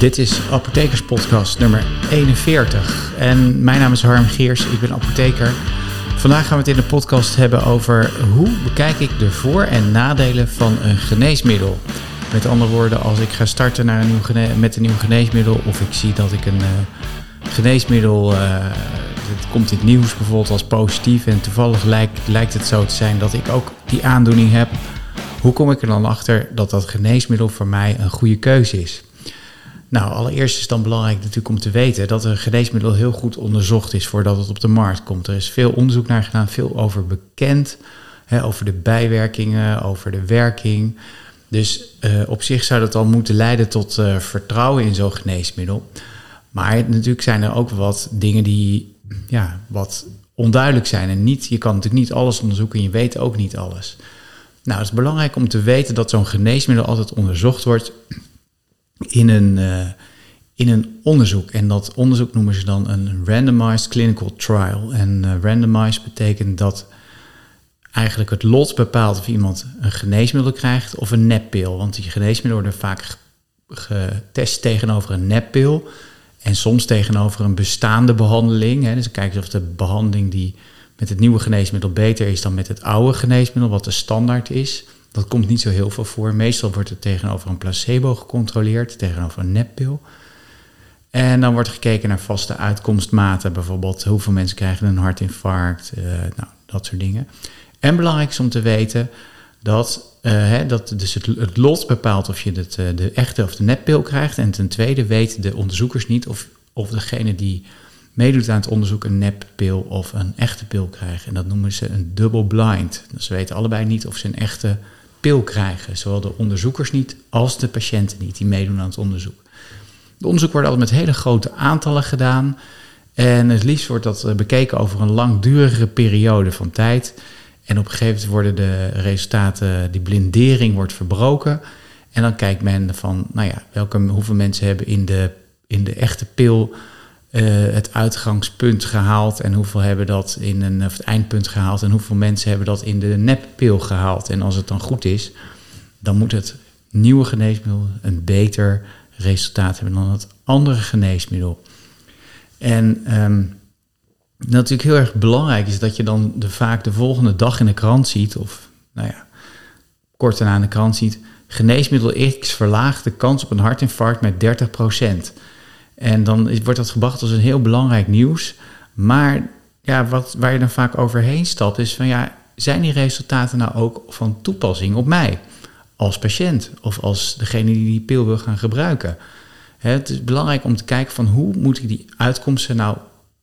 Dit is Apothekerspodcast nummer 41. En mijn naam is Harm Geers, ik ben apotheker. Vandaag gaan we het in de podcast hebben over hoe bekijk ik de voor- en nadelen van een geneesmiddel. Met andere woorden, als ik ga starten naar een nieuw met een nieuw geneesmiddel of ik zie dat ik een uh, geneesmiddel, uh, het komt in het nieuws bijvoorbeeld als positief en toevallig lijkt, lijkt het zo te zijn dat ik ook die aandoening heb. Hoe kom ik er dan achter dat dat geneesmiddel voor mij een goede keuze is? Nou, allereerst is dan belangrijk natuurlijk om te weten dat een geneesmiddel heel goed onderzocht is voordat het op de markt komt. Er is veel onderzoek naar gedaan, veel over bekend, hè, over de bijwerkingen, over de werking. Dus uh, op zich zou dat al moeten leiden tot uh, vertrouwen in zo'n geneesmiddel. Maar natuurlijk zijn er ook wat dingen die ja, wat onduidelijk zijn. En niet, je kan natuurlijk niet alles onderzoeken en je weet ook niet alles. Nou, het is belangrijk om te weten dat zo'n geneesmiddel altijd onderzocht wordt in een, uh, in een onderzoek. En dat onderzoek noemen ze dan een randomized clinical trial. En uh, randomized betekent dat eigenlijk het lot bepaalt of iemand een geneesmiddel krijgt of een neppil. Want die geneesmiddelen worden vaak getest tegenover een neppil en soms tegenover een bestaande behandeling. Hè. Dus dan kijken of de behandeling die met het nieuwe geneesmiddel beter is dan met het oude geneesmiddel, wat de standaard is. Dat komt niet zo heel veel voor. Meestal wordt het tegenover een placebo gecontroleerd, tegenover een neppil. En dan wordt gekeken naar vaste uitkomstmaten, bijvoorbeeld hoeveel mensen krijgen een hartinfarct, uh, nou, dat soort dingen. En belangrijk is om te weten dat, uh, hè, dat dus het, lot bepaalt of je het, uh, de echte of de neppil krijgt. En ten tweede weten de onderzoekers niet of, of degene die meedoet aan het onderzoek een neppil of een echte pil krijgt. En dat noemen ze een double blind. Dus ze weten allebei niet of ze een echte pil krijgen. Zowel de onderzoekers niet als de patiënten niet die meedoen aan het onderzoek. De onderzoek wordt altijd met hele grote aantallen gedaan. En het liefst wordt dat bekeken over een langdurige periode van tijd. En op een gegeven moment worden de resultaten, die blindering wordt verbroken. En dan kijkt men van, nou ja, welke, hoeveel mensen hebben in de, in de echte pil uh, het uitgangspunt gehaald. En hoeveel hebben dat in een, of het eindpunt gehaald. En hoeveel mensen hebben dat in de neppil gehaald. En als het dan goed is, dan moet het nieuwe geneesmiddel een beter resultaat hebben dan het andere geneesmiddel. En um, natuurlijk heel erg belangrijk is dat je dan de, vaak de volgende dag in de krant ziet, of nou ja, kort daarna in de krant ziet, geneesmiddel X verlaagt de kans op een hartinfarct met 30%. En dan wordt dat gebracht als een heel belangrijk nieuws. Maar ja, wat, waar je dan vaak overheen stapt, is van ja, zijn die resultaten nou ook van toepassing op mij? Als patiënt of als degene die die pil wil gaan gebruiken. Het is belangrijk om te kijken van hoe moet ik die uitkomsten nou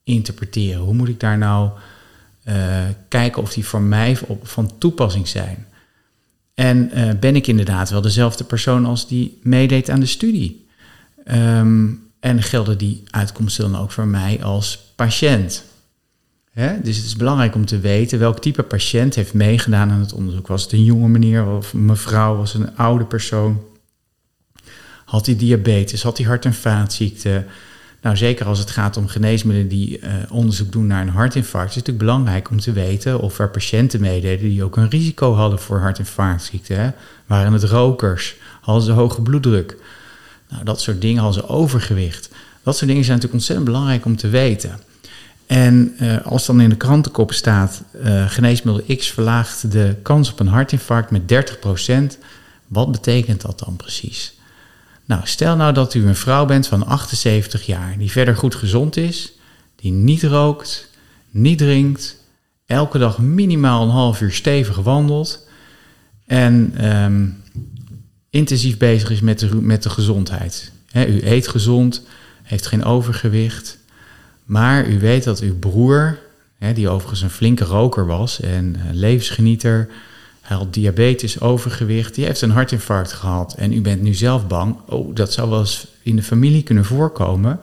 interpreteren? Hoe moet ik daar nou uh, kijken of die voor mij van toepassing zijn? En uh, ben ik inderdaad wel dezelfde persoon als die meedeed aan de studie? Um, en gelden die uitkomsten dan ook voor mij als patiënt? Dus het is belangrijk om te weten welk type patiënt heeft meegedaan aan het onderzoek. Was het een jonge meneer of mevrouw? Was een oude persoon? Had hij diabetes? Had hij hart- en vaatziekten? Nou, zeker als het gaat om geneesmiddelen die uh, onderzoek doen naar een hartinfarct, is het natuurlijk belangrijk om te weten of er patiënten meededen die ook een risico hadden voor hart- en? Waren het rokers? Hadden ze hoge bloeddruk? Nou, dat soort dingen, ze overgewicht. Dat soort dingen zijn natuurlijk ontzettend belangrijk om te weten. En uh, als dan in de krantenkop staat, uh, geneesmiddel X verlaagt de kans op een hartinfarct met 30%, wat betekent dat dan precies? Nou, stel nou dat u een vrouw bent van 78 jaar, die verder goed gezond is, die niet rookt, niet drinkt, elke dag minimaal een half uur stevig wandelt en um, intensief bezig is met de, met de gezondheid. He, u eet gezond, heeft geen overgewicht, maar u weet dat uw broer, die overigens een flinke roker was en levensgenieter, hij had diabetes, overgewicht, die heeft een hartinfarct gehad. En u bent nu zelf bang, oh, dat zou wel eens in de familie kunnen voorkomen.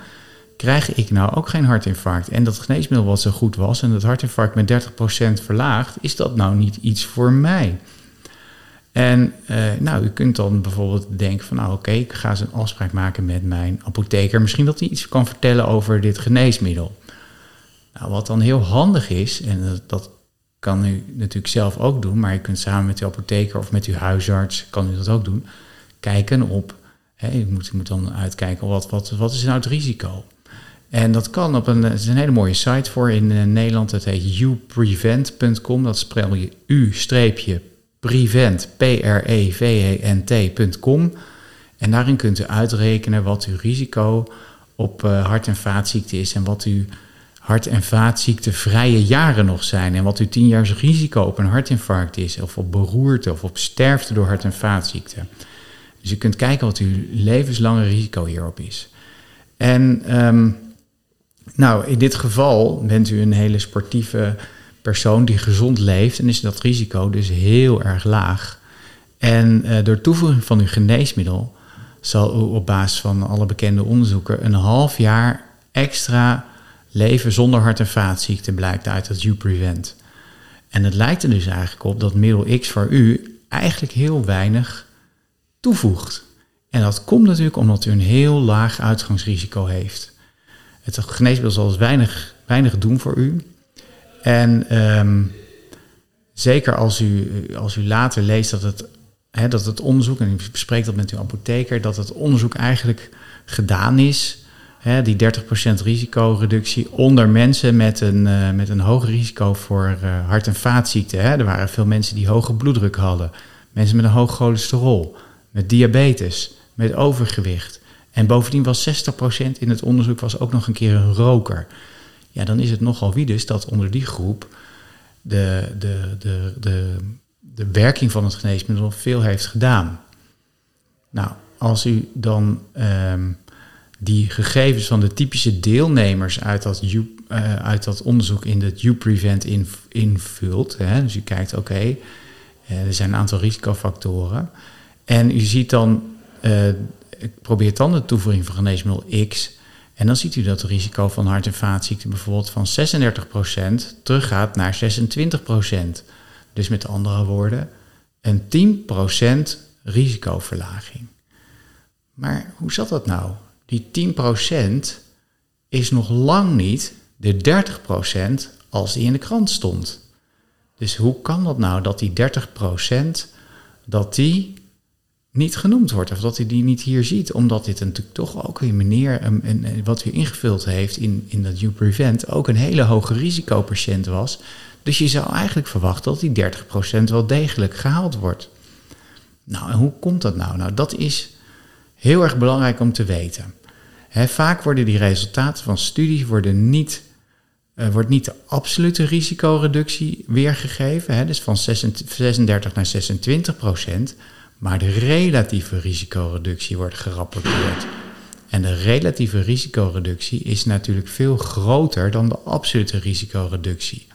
Krijg ik nou ook geen hartinfarct? En dat geneesmiddel wat zo goed was en dat hartinfarct met 30% verlaagd, is dat nou niet iets voor mij? En uh, nou, u kunt dan bijvoorbeeld denken van, nou oké, ik ga eens een afspraak maken met mijn apotheker. Misschien dat hij iets kan vertellen over dit geneesmiddel. Nou, wat dan heel handig is, en dat, dat kan u natuurlijk zelf ook doen, maar je kunt samen met uw apotheker of met uw huisarts, kan u dat ook doen, kijken op je, moet, je moet dan uitkijken, wat, wat, wat is nou het risico? En dat kan op een, het is een hele mooie site voor in uh, Nederland. Het heet uprevent.com. Dat spel je u-prevent, P-R-E-V-E-N-T.com. En daarin kunt u uitrekenen wat uw risico op uh, hart- en vaatziekte is en wat uw hart- en vaatziektevrije jaren nog zijn en wat uw tien jaar risico op een hartinfarct is, of op beroerte of op sterfte door hart- en vaatziekte. Dus u kunt kijken wat uw levenslange risico hierop is. En um, nou, in dit geval bent u een hele sportieve persoon die gezond leeft en is dat risico dus heel erg laag. En uh, door toevoeging van uw geneesmiddel zal u op basis van alle bekende onderzoeken een half jaar extra leven zonder hart- en vaatziekte blijkt uit het U-Prevent. En het lijkt er dus eigenlijk op dat middel X voor u eigenlijk heel weinig toevoegt. En dat komt natuurlijk omdat u een heel laag uitgangsrisico heeft. Het geneesmiddel zal dus weinig, weinig doen voor u. En um, zeker als u, als u later leest dat het, hè, dat het onderzoek, en u bespreekt dat met uw apotheker, dat het onderzoek eigenlijk gedaan is, hè, die 30% risicoreductie onder mensen met een, uh, met een hoog risico voor uh, hart- en vaatziekten. Hè. Er waren veel mensen die hoge bloeddruk hadden, mensen met een hoog cholesterol, met diabetes, met overgewicht. En bovendien was 60% in het onderzoek was ook nog een keer een roker. Ja, dan is het nogal wie dus dat onder die groep de, de, de, de, de werking van het geneesmiddel veel heeft gedaan. Nou, als u dan um, die gegevens van de typische deelnemers uit dat, uh, uit dat onderzoek in het U-Prevent in, invult, hè, dus u kijkt, oké, uh, er zijn een aantal risicofactoren, en u ziet dan uh, probeert dan de toevoeging van geneesmiddel X. En dan ziet u dat het risico van hart- en vaatziekten bijvoorbeeld van 36% teruggaat naar 26%. Dus met andere woorden, een 10% risicoverlaging. Maar hoe zat dat nou? Die 10% is nog lang niet de 30% als die in de krant stond. Dus hoe kan dat nou dat die 30% dat die niet genoemd wordt of dat hij die niet hier ziet, omdat dit natuurlijk toch ook een meneer, een, een, wat u ingevuld heeft in, in dat U-Prevent, ook een hele hoge risicopatiënt was. Dus je zou eigenlijk verwachten dat die 30% wel degelijk gehaald wordt. Nou, en hoe komt dat nou? Nou, dat is heel erg belangrijk om te weten. Vaak worden die resultaten van studies worden niet, uh, wordt niet de absolute risicoreductie weergegeven, he, dus van 36 naar 26 procent, maar de relatieve risicoreductie wordt gerapporteerd. En de relatieve risicoreductie is natuurlijk veel groter dan de absolute risicoreductie.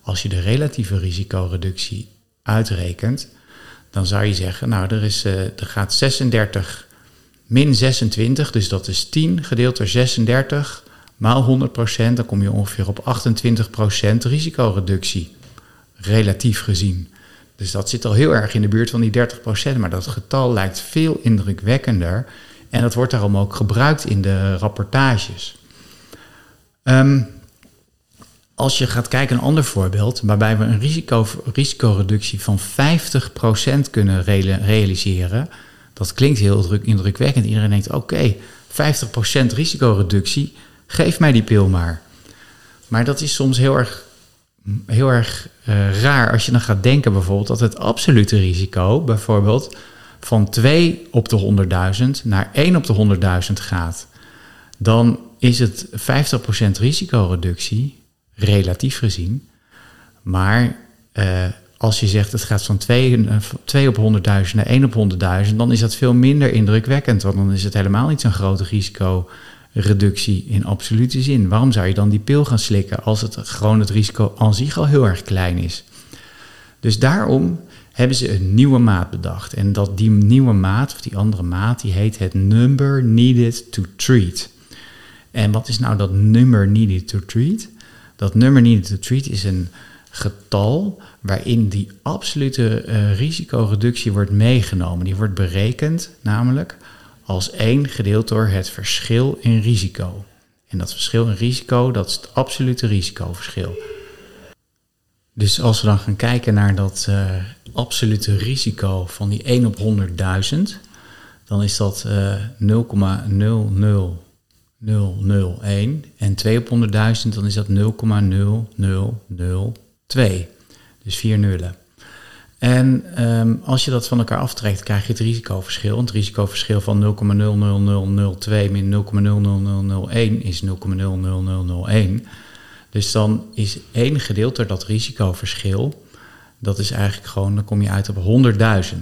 Als je de relatieve risicoreductie uitrekent, dan zou je zeggen, nou, er, is, uh, er gaat 36 min 26, dus dat is 10 gedeeld door 36 maal 100%, dan kom je ongeveer op 28% risicoreductie, relatief gezien. Dus dat zit al heel erg in de buurt van die 30%, maar dat getal lijkt veel indrukwekkender. En dat wordt daarom ook gebruikt in de rapportages. Um, als je gaat kijken een ander voorbeeld, waarbij we een risico, risicoreductie van 50% kunnen reali realiseren. Dat klinkt heel indrukwekkend. Iedereen denkt, oké, okay, 50% risicoreductie, geef mij die pil maar. Maar dat is soms heel erg heel erg uh, raar als je dan gaat denken bijvoorbeeld dat het absolute risico bijvoorbeeld van 2 op de 100.000 naar 1 op de 100.000 gaat. Dan is het 50% risicoreductie, relatief gezien. Maar uh, als je zegt het gaat van 2, 2 op 100.000 naar 1 op 100.000, dan is dat veel minder indrukwekkend. Want dan is het helemaal niet zo'n groot risico reductie in absolute zin. Waarom zou je dan die pil gaan slikken als het gewoon het risico aan zich al heel erg klein is? Dus daarom hebben ze een nieuwe maat bedacht. En dat die nieuwe maat, of die andere maat, die heet het number needed to treat. En wat is nou dat number needed to treat? Dat number needed to treat is een getal waarin die absolute uh, risicoreductie wordt meegenomen. Die wordt berekend namelijk als 1 gedeeld door het verschil in risico. En dat verschil in risico, dat is het absolute risicoverschil. Dus als we dan gaan kijken naar dat uh, absolute risico van die 1 op 100.000, dan is dat uh, 0,00001. En 2 op 100.000, dan is dat 0,0002. Dus vier nullen. En um, als je dat van elkaar aftrekt, krijg je het risicoverschil. Het risicoverschil van 0,00002 min 0,00001 is 0,00001. Dus dan is één gedeelte dat risicoverschil, dat is eigenlijk gewoon, dan kom je uit op 100.000.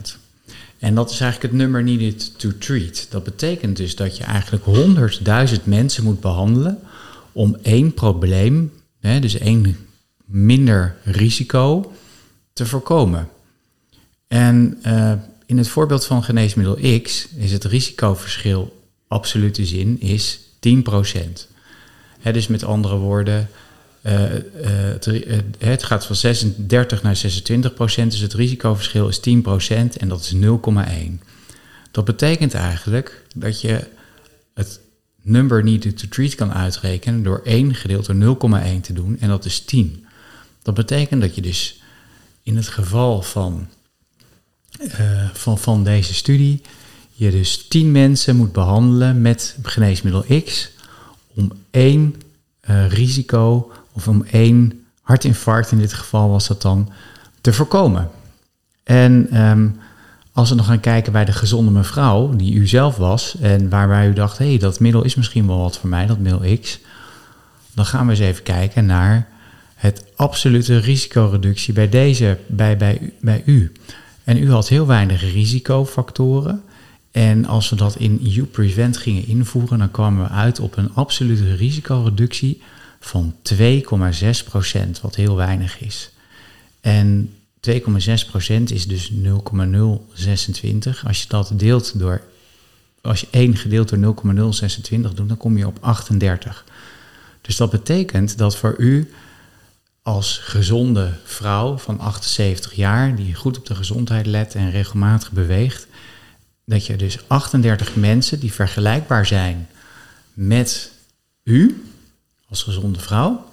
En dat is eigenlijk het number needed to treat. Dat betekent dus dat je eigenlijk 100.000 mensen moet behandelen om één probleem, hè, dus één minder risico, te voorkomen. En uh, in het voorbeeld van geneesmiddel X is het risicoverschil absolute zin is 10%. Hè, dus met andere woorden, uh, uh, het, gaat van 36 naar 26 procent, dus het risicoverschil is 10 procent en dat is 0,1. Dat betekent eigenlijk dat je het number needed to treat kan uitrekenen door 1 gedeeld door 0,1 te doen en dat is 10. Dat betekent dat je dus in het geval van uh, van, van deze studie je dus 10 mensen moet behandelen met geneesmiddel X om één uh, risico of om één hartinfarct, in dit geval was dat dan, te voorkomen. En um, als we nog gaan kijken bij de gezonde mevrouw, die u zelf was, en waarbij u dacht, hé, hey, dat middel is misschien wel wat voor mij, dat middel X, dan gaan we eens even kijken naar het absolute risicoreductie bij deze, bij, bij, bij u. En u had heel weinig risicofactoren. En als we dat in U-Prevent gingen invoeren, dan kwamen we uit op een absolute risicoreductie van 2,6%, wat heel weinig is. En 2,6% is dus 0,026. Als je dat deelt door, als je 1 gedeeld door 0,026 doet, dan kom je op 38. Dus dat betekent dat voor u als gezonde vrouw van 78 jaar, die goed op de gezondheid let en regelmatig beweegt, dat je dus 38 mensen die vergelijkbaar zijn met u als gezonde vrouw,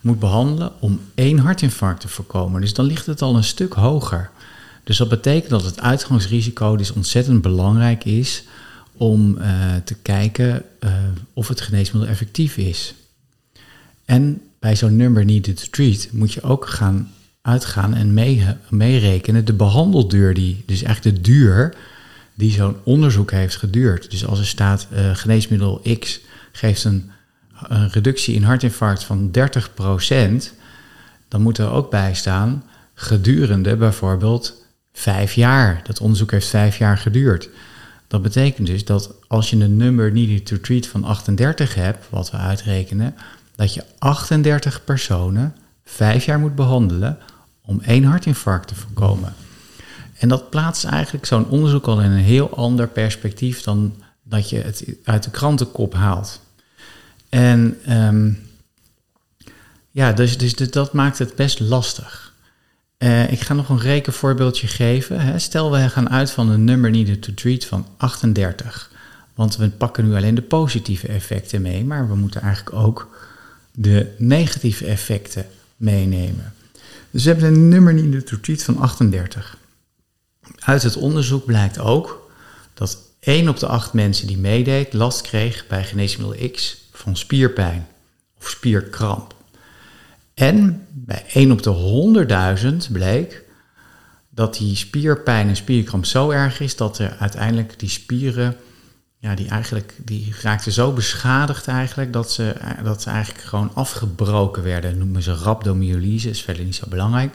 moet behandelen om één hartinfarct te voorkomen. Dus dan ligt het al een stuk hoger. Dus dat betekent dat het uitgangsrisico dus ontzettend belangrijk is om uh, te kijken uh, of het geneesmiddel effectief is. En bij zo'n number needed to treat moet je ook gaan uitgaan en meerekenen de behandelduur die, dus eigenlijk de duur die zo'n onderzoek heeft geduurd. Dus als er staat uh, geneesmiddel X geeft een, een, reductie in hartinfarct van 30%, dan moet er ook bij staan gedurende bijvoorbeeld vijf jaar. Dat onderzoek heeft vijf jaar geduurd. Dat betekent dus dat als je een number needed to treat van 38 hebt, wat we uitrekenen, dat je 38 personen vijf jaar moet behandelen om één hartinfarct te voorkomen. En dat plaatst eigenlijk zo'n onderzoek al in een heel ander perspectief dan dat je het uit de krantenkop haalt. En um, ja, dus, dus, dat maakt het best lastig. Uh, ik ga nog een rekenvoorbeeldje geven. Hè. Stel, we gaan uit van een number needed to treat van 38. Want we pakken nu alleen de positieve effecten mee, maar we moeten eigenlijk ook de negatieve effecten meenemen. Dus we hebben een nummer in de retreat van 38. Uit het onderzoek blijkt ook dat 1 op de 8 mensen die meedeed last kreeg bij geneesmiddel X van spierpijn of spierkramp. En bij 1 op de 100.000 bleek dat die spierpijn en spierkramp zo erg is dat er uiteindelijk die spieren ja, die eigenlijk, die raakten zo beschadigd eigenlijk, dat ze, dat eigenlijk gewoon afgebroken werden. Noemen ze rhabdomyolyse, is verder niet zo belangrijk.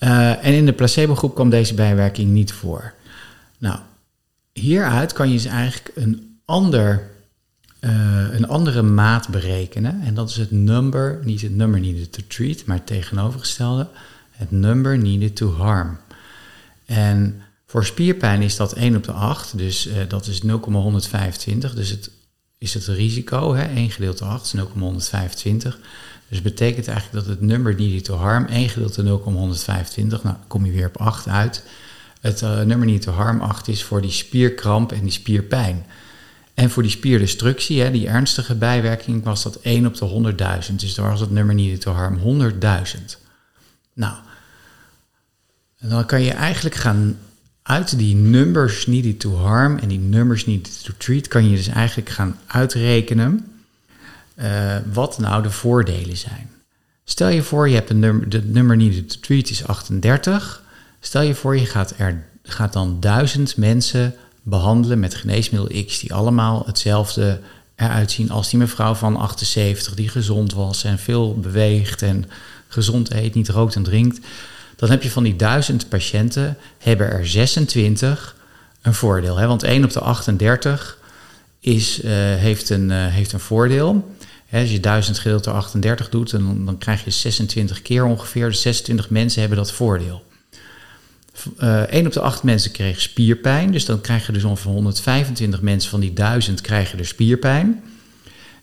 Uh, en in de placebo-groep kwam deze bijwerking niet voor. Nou, hieruit kan je dus eigenlijk een, ander, uh, een andere maat berekenen. En dat is het number, niet het number needed to treat, maar het tegenovergestelde, het number needed to harm. En voor spierpijn is dat 1 op de 8, dus uh, dat is 0,125. Dus het is het risico, hè, 1 gedeeld door 8 is 0,125. Dus betekent eigenlijk dat het number needed to harm 1 gedeeld door 0,125, nou kom je weer op 8 uit. Het uh, number needed to harm 8 is voor die spierkramp en die spierpijn. En voor die spierdestructie, hè, die ernstige bijwerking, was dat 1 op de 100.000. Dus daar was het number needed to harm 100.000. Nou, en dan kan je eigenlijk gaan uit die numbers needed to harm en die numbers needed to treat kan je dus eigenlijk gaan uitrekenen uh, wat nou de voordelen zijn. Stel je voor, je hebt een nummer, de nummer needed to treat is 38. Stel je voor, je gaat, er, gaat dan duizend mensen behandelen met geneesmiddel X die allemaal hetzelfde eruit zien als die mevrouw van 78 die gezond was en veel beweegt en gezond eet, niet rookt en drinkt. Dan heb je van die duizend patiënten, hebben er 26 een voordeel. Hè? Want 1 op de 38 is, uh, heeft, een, uh, heeft een voordeel. Hè, als je 1000 gedeeld door 38 doet, dan, dan krijg je 26 keer ongeveer. Dus 26 mensen hebben dat voordeel. Uh, 1 op de 8 mensen kreeg spierpijn. Dus dan krijg je dus ongeveer 125 mensen van die 1000 krijgen er spierpijn.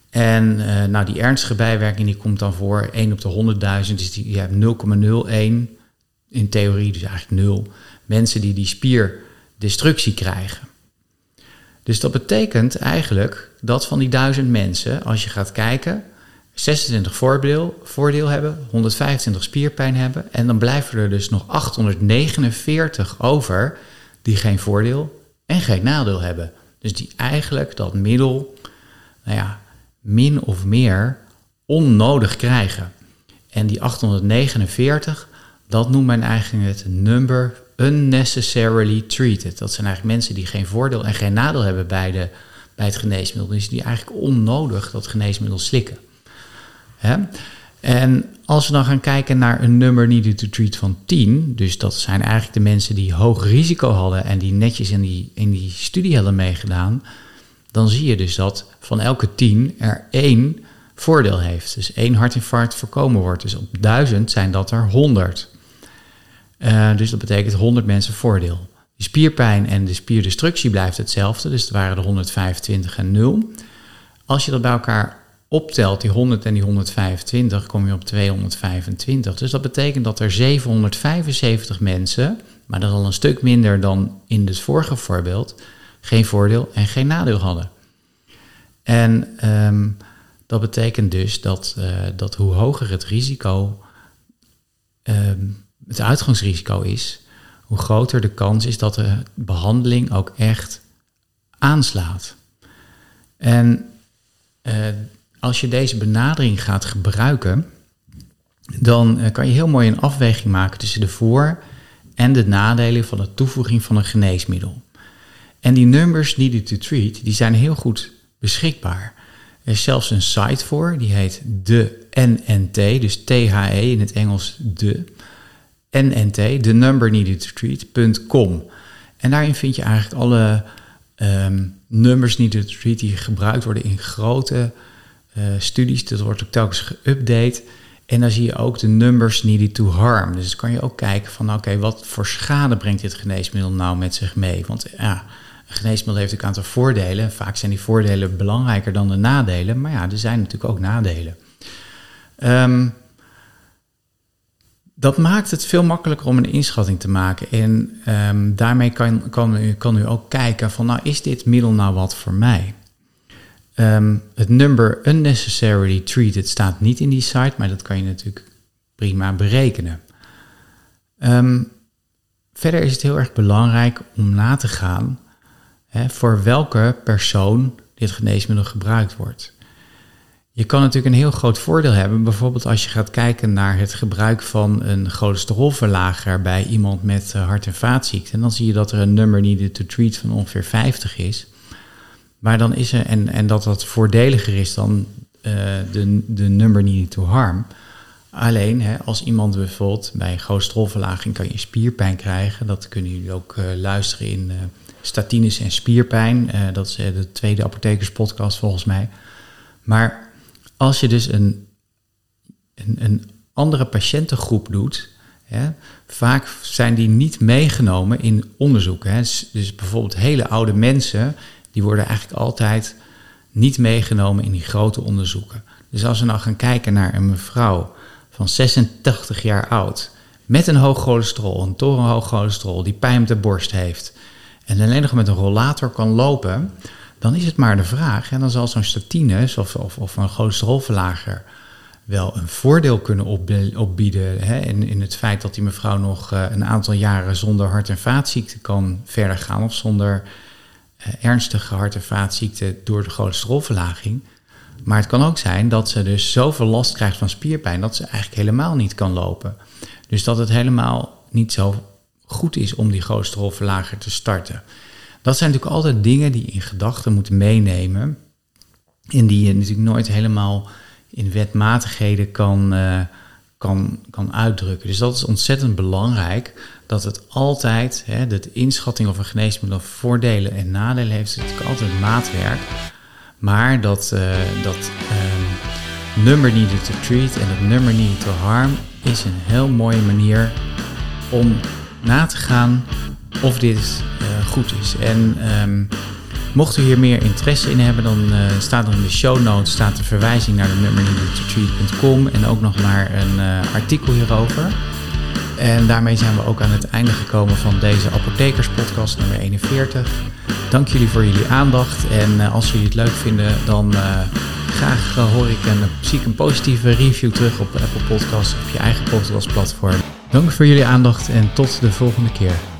En uh, nou, die ernstige bijwerking die komt dan voor 1 op de 100.000. Dus die, je hebt 0,01 in theorie, dus eigenlijk 0 mensen die die spierdestructie krijgen. Dus dat betekent eigenlijk dat van die 1000 mensen, als je gaat kijken, 26 voordeel, voordeel hebben, 125 spierpijn hebben. En dan blijven er dus nog 849 over die geen voordeel en geen nadeel hebben. Dus die eigenlijk dat middel, nou ja, min of meer onnodig krijgen. En die 849, dat noemt men eigenlijk het number unnecessarily treated. Dat zijn eigenlijk mensen die geen voordeel en geen nadeel hebben bij, de, bij het geneesmiddel. Dus die eigenlijk onnodig dat geneesmiddel slikken. Hè? En als we dan gaan kijken naar een number needed to treat van 10, dus dat zijn eigenlijk de mensen die hoog risico hadden en die netjes in die, in die studie hadden meegedaan, dan zie je dus dat van elke 10 er één voordeel heeft. Dus één hartinfarct voorkomen wordt. Dus op 1000 zijn dat er 100. Uh, dus dat betekent 100 mensen voordeel. Die spierpijn en de spierdestructie blijft hetzelfde, dus het waren de 125 en 0. Als je dat bij elkaar optelt, die 100 en die 125, kom je op 225. Dus dat betekent dat er 775 mensen, maar dat is al een stuk minder dan in het vorige voorbeeld, geen voordeel en geen nadeel hadden. En um, dat betekent dus dat, uh, dat hoe hoger het risico, um, het uitgangsrisico is, hoe groter de kans is dat de behandeling ook echt aanslaat. En uh, als je deze benadering gaat gebruiken, dan uh, kan je heel mooi een afweging maken tussen de voor- en de nadelen van de toevoeging van een geneesmiddel. En die numbers needed to treat, die zijn heel goed beschikbaar. Er is zelfs een site voor, die heet de NNT, dus THE in het Engels de. NNT, the number needed to treat.com. En daarin vind je eigenlijk alle um, numbers needed to treat die gebruikt worden in grote uh, studies. Dat wordt ook telkens geüpdate. En dan zie je ook de numbers needed to harm. Dus dan kan je ook kijken van oké, wat voor schade brengt dit geneesmiddel nou met zich mee? Want ja, een geneesmiddel heeft een aantal voordelen. Vaak zijn die voordelen belangrijker dan de nadelen. Maar ja, er zijn natuurlijk ook nadelen. Um, dat maakt het veel makkelijker om een inschatting te maken. En um, daarmee kan, kan, u, kan u ook kijken van, nou, is dit middel nou wat voor mij? Um, het number unnecessarily treated staat niet in die site, maar dat kan je natuurlijk prima berekenen. Um, verder is het heel erg belangrijk om na te gaan hè, voor welke persoon dit geneesmiddel gebruikt wordt. Je kan natuurlijk een heel groot voordeel hebben, bijvoorbeeld als je gaat kijken naar het gebruik van een cholesterolverlager bij iemand met uh, hart- en vaatziekten. En dan zie je dat er een number needed to treat van ongeveer 50 is. Maar dan is er, en, en dat dat voordeliger is dan uh, de, de number needed to harm. Alleen hè, als iemand bijvoorbeeld bij cholesterolverlaging kan je spierpijn krijgen. Dat kunnen jullie ook uh, luisteren in statines en spierpijn. dat is de tweede apothekerspodcast volgens mij. Maar als je dus een, een, een andere patiëntengroep doet, hè, vaak zijn die niet meegenomen in onderzoeken. Hè. Dus, bijvoorbeeld hele oude mensen, die worden eigenlijk altijd niet meegenomen in die grote onderzoeken. Dus als we nou gaan kijken naar een mevrouw van 86 jaar oud, met een hoog cholesterol, een torenhoog cholesterol, die pijn op de borst heeft en alleen nog met een rollator kan lopen, dan is het maar de vraag. En dan zal zo'n statine of, of, of een cholesterolverlager wel een voordeel kunnen opbieden. Hè? In, in het feit dat die mevrouw nog eh, een aantal jaren zonder hart- en vaatziekten kan verder gaan. Of zonder uh, ernstige hart- en vaatziekten door de cholesterolverlaging. Maar het kan ook zijn dat ze dus zoveel last krijgt van spierpijn dat ze eigenlijk helemaal niet kan lopen. Dus dat het helemaal niet zo goed is om die cholesterolverlager te starten. Dat zijn natuurlijk altijd dingen die je in gedachten moet meenemen. En die je natuurlijk nooit helemaal in wetmatigheden kan, uh, kan, kan uitdrukken. Dus dat is ontzettend belangrijk. Dat het altijd, hè, de inschatting of een geneesmiddel voordelen en nadelen heeft, is natuurlijk altijd maatwerk. Maar dat, uh, dat um, number needed to treat en het number needed to harm is een heel mooie manier om na te gaan of dit uh, goed is. En um, mocht u hier meer interesse in hebben, dan uh, staat er in de show notes staat de verwijzing naar de nummer treat.com en ook nog naar een uh, artikel hierover. En daarmee zijn we ook aan het einde gekomen van deze apothekerspodcast nummer 41. Dank jullie voor jullie aandacht en als jullie het leuk vinden, dan graag hoor ik en zie ik een positieve review terug op Apple Podcasts of je eigen podcastplatform. Dank voor jullie aandacht en tot de volgende keer.